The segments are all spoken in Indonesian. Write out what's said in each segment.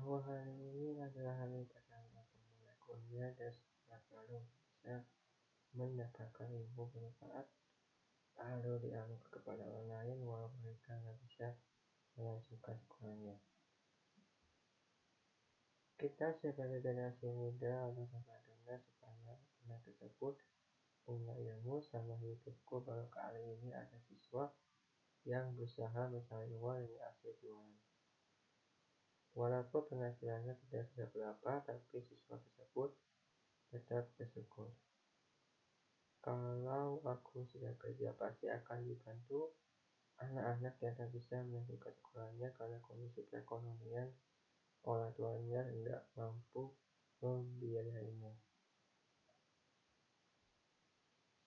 bahwa hari ini adalah hari pertama mulai kuliah dan setelah baru bisa mendapatkan ilmu bermanfaat lalu dialog kepada orang lain walau mereka nggak bisa melanjutkan sekolahnya. Kita sebagai generasi muda harus membantunya supaya anak tersebut punya ilmu sama hidupku baru kali ini ada siswa yang berusaha mencari uang dari hasil jualan. Walaupun penghasilannya tidak seberapa, tapi siswa tersebut tetap bersyukur. Kalau aku sudah kerja, pasti akan dibantu anak-anak yang tak bisa melanjutkan sekolahnya karena kondisi perekonomian orang tuanya tidak mampu membiayainya.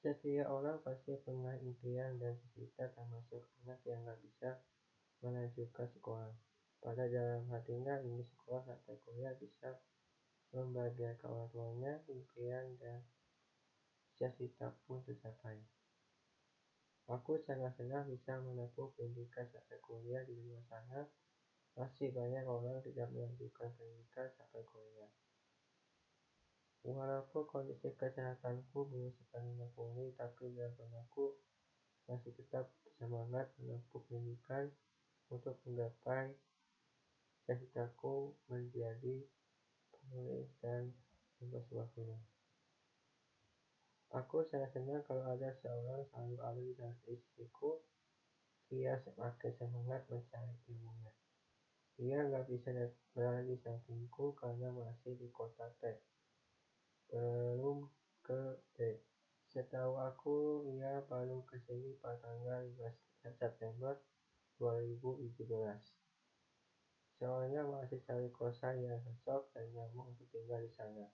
Setiap orang pasti punya impian dan cita termasuk anak yang tak bisa melanjutkan sekolah. Pada dalam hatinya ingin sekolah sampai kuliah bisa membahagiakan orang tuanya, impian dan cita-cita pun tercapai. Aku sangat senang bisa menempuh pendidikan sampai kuliah di luar sana. Masih banyak orang tidak melanjutkan pendidikan sampai kuliah. Walaupun kondisi kesehatanku belum sepenuhnya pulih, tapi dalam aku masih tetap semangat menempuh pendidikan untuk menggapai cita-citaku menjadi penulis dan film. Aku sangat senang kalau ada seorang selalu ada di sisiku. Dia semakin semangat mencari ilmunya. Dia nggak bisa berada di sampingku karena masih di kota T. Belum ke D. Setahu aku, ia baru ke sini pada tanggal 15 September 2017. Soalnya masih cari kosan yang cocok dan nyaman untuk tinggal di sana.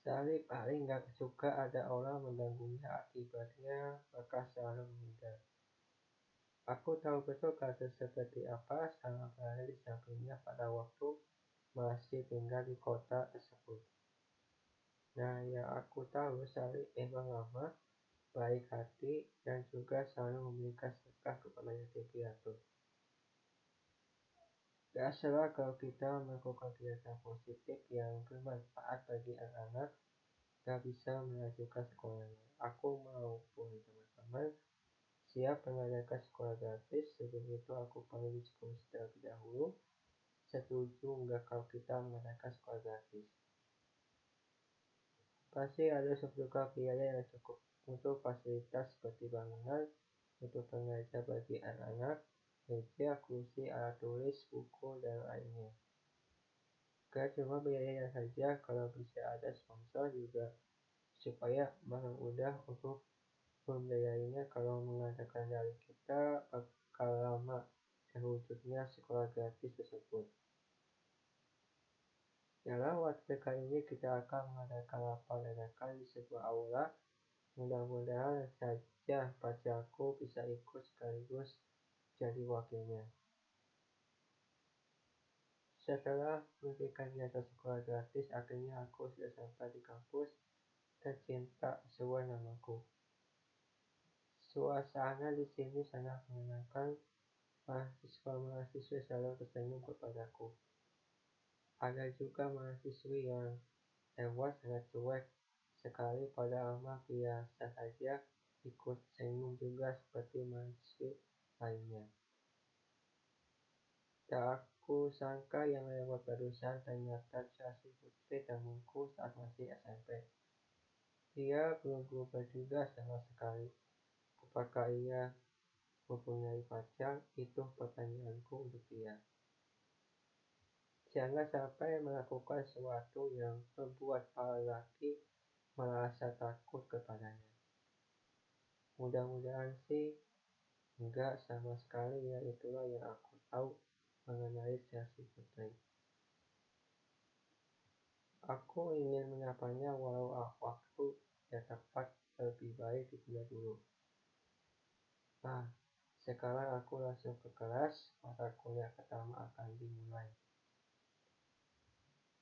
Salib paling nggak suka ada orang mengganggunya akibatnya maka selalu menghindar. Aku tahu betul kasus seperti apa sama berada di sampingnya pada waktu masih tinggal di kota tersebut. Nah, yang aku tahu Salib memang lama, baik hati, dan juga selalu memberikan sedekah kepada yatim piatu. Gak salah kalau kita melakukan kegiatan positif yang bermanfaat bagi anak-anak gak bisa melanjutkan sekolahnya. Aku mau pun teman-teman siap mengadakan sekolah gratis. Sebelum itu aku perlu diskusi terlebih dahulu. Setuju nggak kalau kita mengadakan sekolah gratis? Pasti ada juga biaya yang cukup untuk fasilitas seperti bangunan untuk pengajar bagi anak-anak, meja, kursi, alat tulis, buku, dan lainnya. Gak cuma biayanya saja, kalau bisa ada sponsor juga supaya barang mudah untuk membiayainya kalau mengadakan dari kita bakal lama terwujudnya sekolah gratis tersebut. Dalam waktu dekat ini kita akan mengadakan rapor dadakan di sebuah aula. Mudah-mudahan saja pacarku bisa ikut sekaligus jadi wakilnya. Setelah memberikan jasa sekolah gratis, akhirnya aku sudah sampai di kampus tercinta sesuai namaku. Suasana di sini sangat menyenangkan. Mahasiswa-mahasiswa selalu tersenyum kepadaku. Ada juga mahasiswi yang lewat sangat cuek sekali pada amat biasa saja ikut senyum juga seperti mahasiswi lainnya. Tak aku sangka yang lewat barusan ternyata Chelsea Putri temanku saat masih SMP. Dia belum berubah juga sama sekali. Apakah ia mempunyai pacar? Itu pertanyaanku untuk dia. Jangan sampai melakukan sesuatu yang membuat para laki merasa takut kepadanya. Mudah-mudahan sih enggak sama sekali ya itulah yang aku tahu mengenai Chelsea Putri. Aku ingin menyapanya walau waktu yang tepat lebih baik ditunda dulu. Nah, sekarang aku langsung ke kelas, mata kuliah pertama akan dimulai.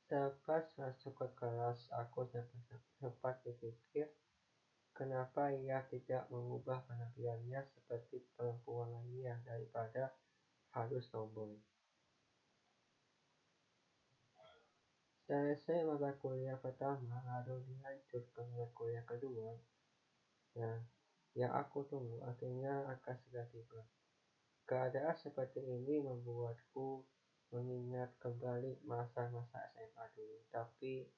Selepas masuk ke kelas, aku sempat berpikir, Kenapa ia tidak mengubah penampilannya seperti perempuan lainnya daripada harus tomboy? Selesai mata kuliah pertama, lalu dilanjut ke mata kuliah kedua. Ya, yang aku tunggu akhirnya akan segera tiba. Keadaan seperti ini membuatku mengingat kembali masa-masa SMA dulu, tapi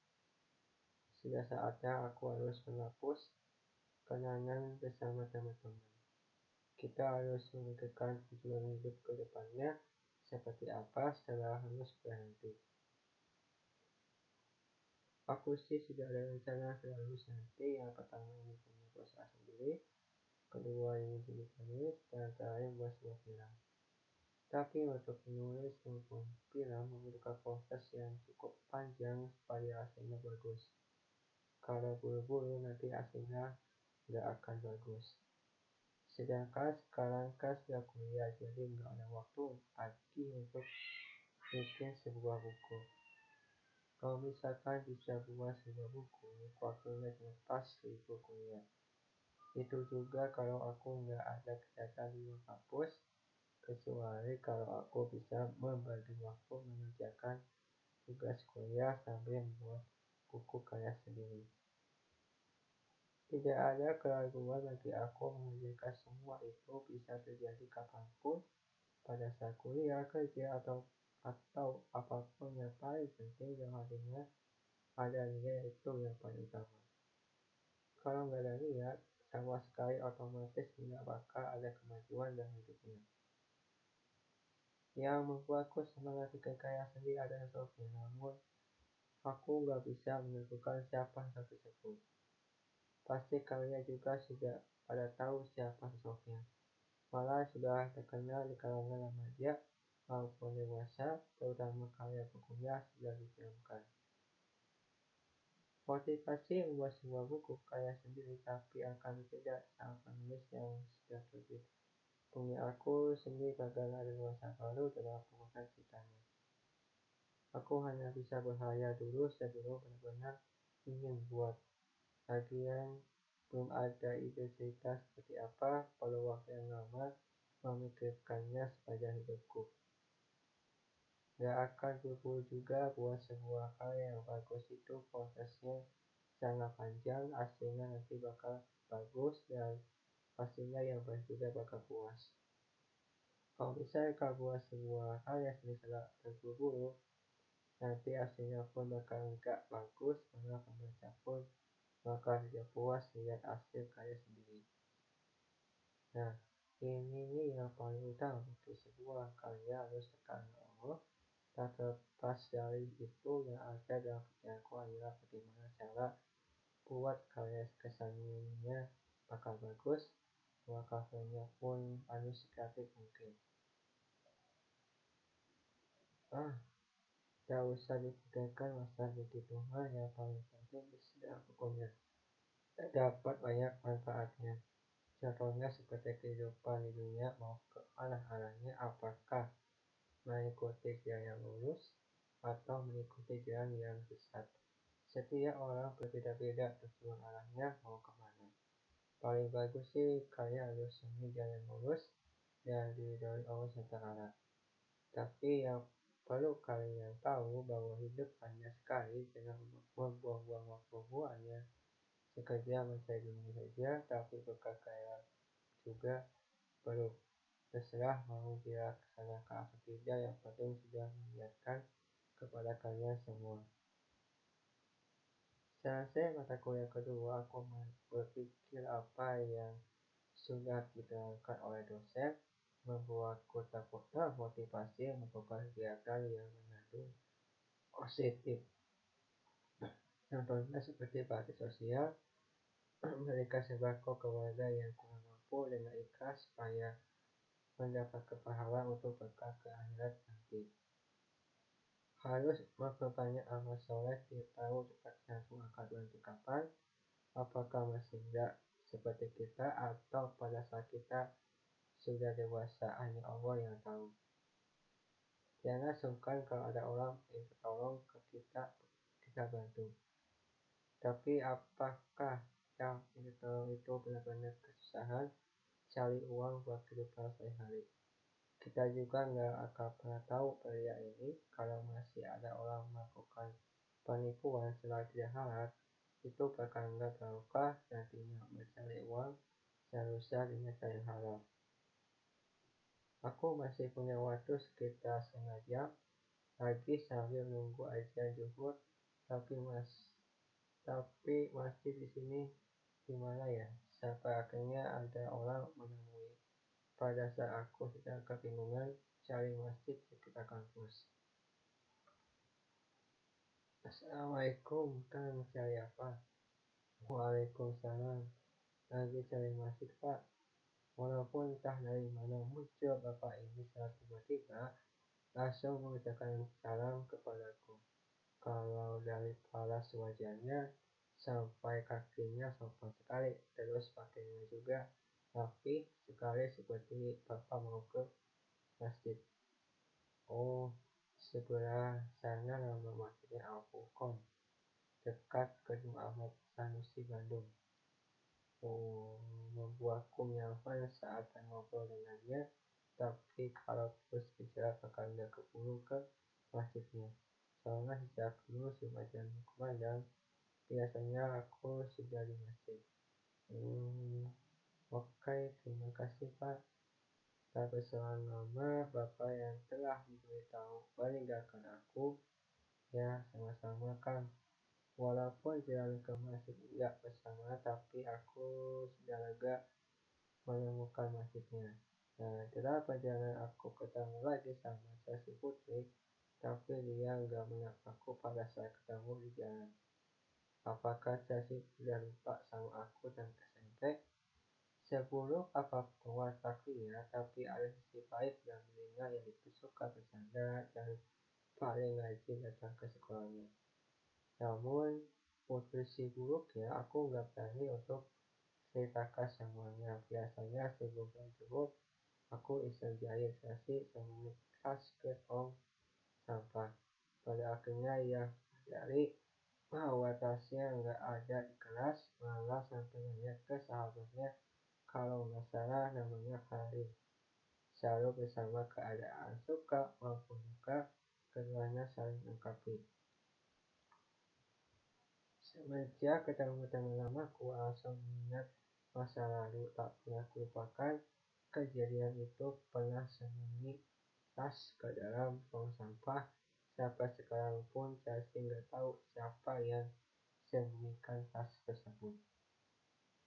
sudah saatnya aku harus menghapus kenangan bersama teman-teman. Kita harus memikirkan tujuan hidup ke depannya seperti apa setelah lulus berhenti. Aku sih sudah ada rencana setelah lulus nanti. Yang pertama ingin punya perusahaan sendiri, kedua ingin jadi penulis, dan terakhir buat sebuah film. Tapi untuk menulis maupun film membutuhkan proses yang cukup panjang supaya hasilnya bagus. Kalau buru-buru nanti hasilnya nggak akan bagus. Sedangkan sekarang kan sudah kuliah jadi nggak ada waktu lagi untuk bikin sebuah buku. Kalau misalkan bisa buat sebuah buku, waktunya cuma pas libur kuliah. Itu juga kalau aku nggak ada kegiatan di luar kampus, kecuali kalau aku bisa membagi waktu mengerjakan tugas kuliah sambil membuat buku karya sendiri. Tidak ada keraguan bagi aku mengerjakan semua itu bisa terjadi kapan pun, pada saat kuliah, kerja, atau atau apa pun yang paling penting dalam hatinya ada niat itu yang paling utama. Kalau nggak ada niat, sama sekali otomatis nggak bakal ada kemajuan dalam hidupnya. Yang membuatku semangat bikin karya sendiri adalah Sofia, namun aku nggak bisa menentukan siapa satu tersebut. Pasti kalian juga sudah pada tahu siapa Sofia. Malah sudah terkenal di kalangan remaja maupun dewasa, terutama karya bukunya sudah difilmkan. Motivasi membuat sebuah buku karya sendiri tapi akan tidak sama penulis yang sudah terbit. Punya aku sendiri gagal ada dewasa baru dalam pengurusan ceritanya. Aku hanya bisa berhayal dulu sebelum benar-benar ingin buat. Lagian belum ada ide cerita seperti apa, perlu waktu yang lama memikirkannya sepanjang hidupku. Gak akan buru juga buat sebuah karya yang bagus itu prosesnya sangat panjang, hasilnya nanti bakal bagus dan pastinya yang baik juga bakal puas. Kalau misalnya kau buat sebuah karya sendiri sangat terburu-buru, nanti hasilnya pun bakal enggak bagus, malah pembaca pun bakal tidak puas lihat hasil karya sendiri. Nah, ini nih yang paling utama untuk sebuah karya harus tekan Allah Tak terlepas dari itu yang ada dalam pikiranku adalah bagaimana cara buat karya kesannya bakal bagus, kafelnya pun harus kreatif mungkin. Ah, tak usah dipikirkan masalah begitu hal yang paling penting sudah hukumnya. Dapat banyak manfaatnya. Contohnya seperti kehidupan di dunia mau ke arah-arahnya apakah mengikuti jalan yang lurus atau mengikuti jalan yang sesat. Setiap orang berbeda-beda tujuan arahnya mau ke mana. Paling bagus sih kalian harus memilih jalan yang lurus dan diridhoi Allah SWT. Tapi yang perlu kalian tahu bahwa hidup hanya sekali dengan membuang-buang waktumu hanya sekedar mencari dunia saja, tapi berkah juga perlu. Terserah mau dia ke sana ke atau tidak, yang penting sudah mengingatkan kepada kalian semua. Selesai mata kuliah kedua, aku berpikir apa yang sudah diterangkan oleh dosen membuatku takut motivasi melakukan kegiatan yang mengandung positif. Contohnya seperti bakti sosial, memberikan sembako ke warga yang kurang mampu dengan ikhlas supaya mendapat kepahalan untuk bekal ke akhirat nanti. Harus memperbanyak amal soleh tiap tahun nabung akan berhenti kapan, apakah masih tidak seperti kita atau pada saat kita sudah dewasa hanya Allah yang tahu. Jangan sungkan kalau ada orang yang tolong ke kita, kita bantu. Tapi apakah yang tolong itu benar-benar kesusahan cari uang buat kehidupan sehari-hari. Kita juga nggak akan pernah tahu pria ini kalau masih ada orang melakukan penipuan secara tidak halal itu perkara barokah nantinya mencari uang seharusnya yang halal. Aku masih punya waktu sekitar setengah jam lagi sambil nunggu ajian zuhur, tapi mas tapi masjid di sini di mana ya? Sampai akhirnya ada orang menemui. Pada saat aku sedang kebingungan cari masjid sekitar kampus. Assalamualaikum, Kang, cari apa? Waalaikumsalam. Lagi cari masjid, Pak. Walaupun entah dari mana muncul Bapak ini secara tiba-tiba, langsung mengucapkan salam kepadaku. Kalau dari paras wajahnya sampai kakinya sopan sekali, terus pakainya juga rapi sekali seperti Bapak mau ke masjid. Oh, sebelah sana nama masjidnya Al Furqon, dekat Gedung Ahmad Sanusi Bandung. Oh, membuatku nyaman saat ngobrol dengannya, tapi kalau terus bicara nggak keburu ke masjidnya. Soalnya sejak dulu sebagian kumandang, biasanya aku sudah di masjid. Hmm, oke, okay, terima kasih Pak. Tak berselang lama, Bapak yang telah memberitahu meninggalkan aku. Ya, sama-sama Kang. Walaupun jalan ke masjid tidak bersama, tapi aku lega menemukan masjidnya. Nah, dalam perjalanan aku ketemu lagi sama Sasi Putri, tapi dia nggak aku pada saat ketemu di jalan. Apakah Sasi sudah lupa sama aku dan SMP? Seburuk apa pun wataknya, tapi ada sisi baik dan dirinya yaitu suka bercanda dan paling rajin datang ke sekolahnya. Namun, posisi buruknya aku nggak berani untuk ceritakan semuanya. Biasanya sebelum jemput, aku iseng jahit kasih tas ke tong sampah. Pada akhirnya ia dari bahwa tasnya nggak ada di kelas, malah sampai nanya ke sahabatnya kalau nggak salah namanya Farid. Selalu bersama keadaan suka maupun duka, keduanya saling melengkapi. Semenjak ketemu teman lamaku, langsung mengingat masa lalu tak pernah lupakan kejadian itu pernah sembunyi tas ke dalam tong sampah. Sampai sekarang pun saya nggak tahu siapa yang sembunyikan tas tersebut.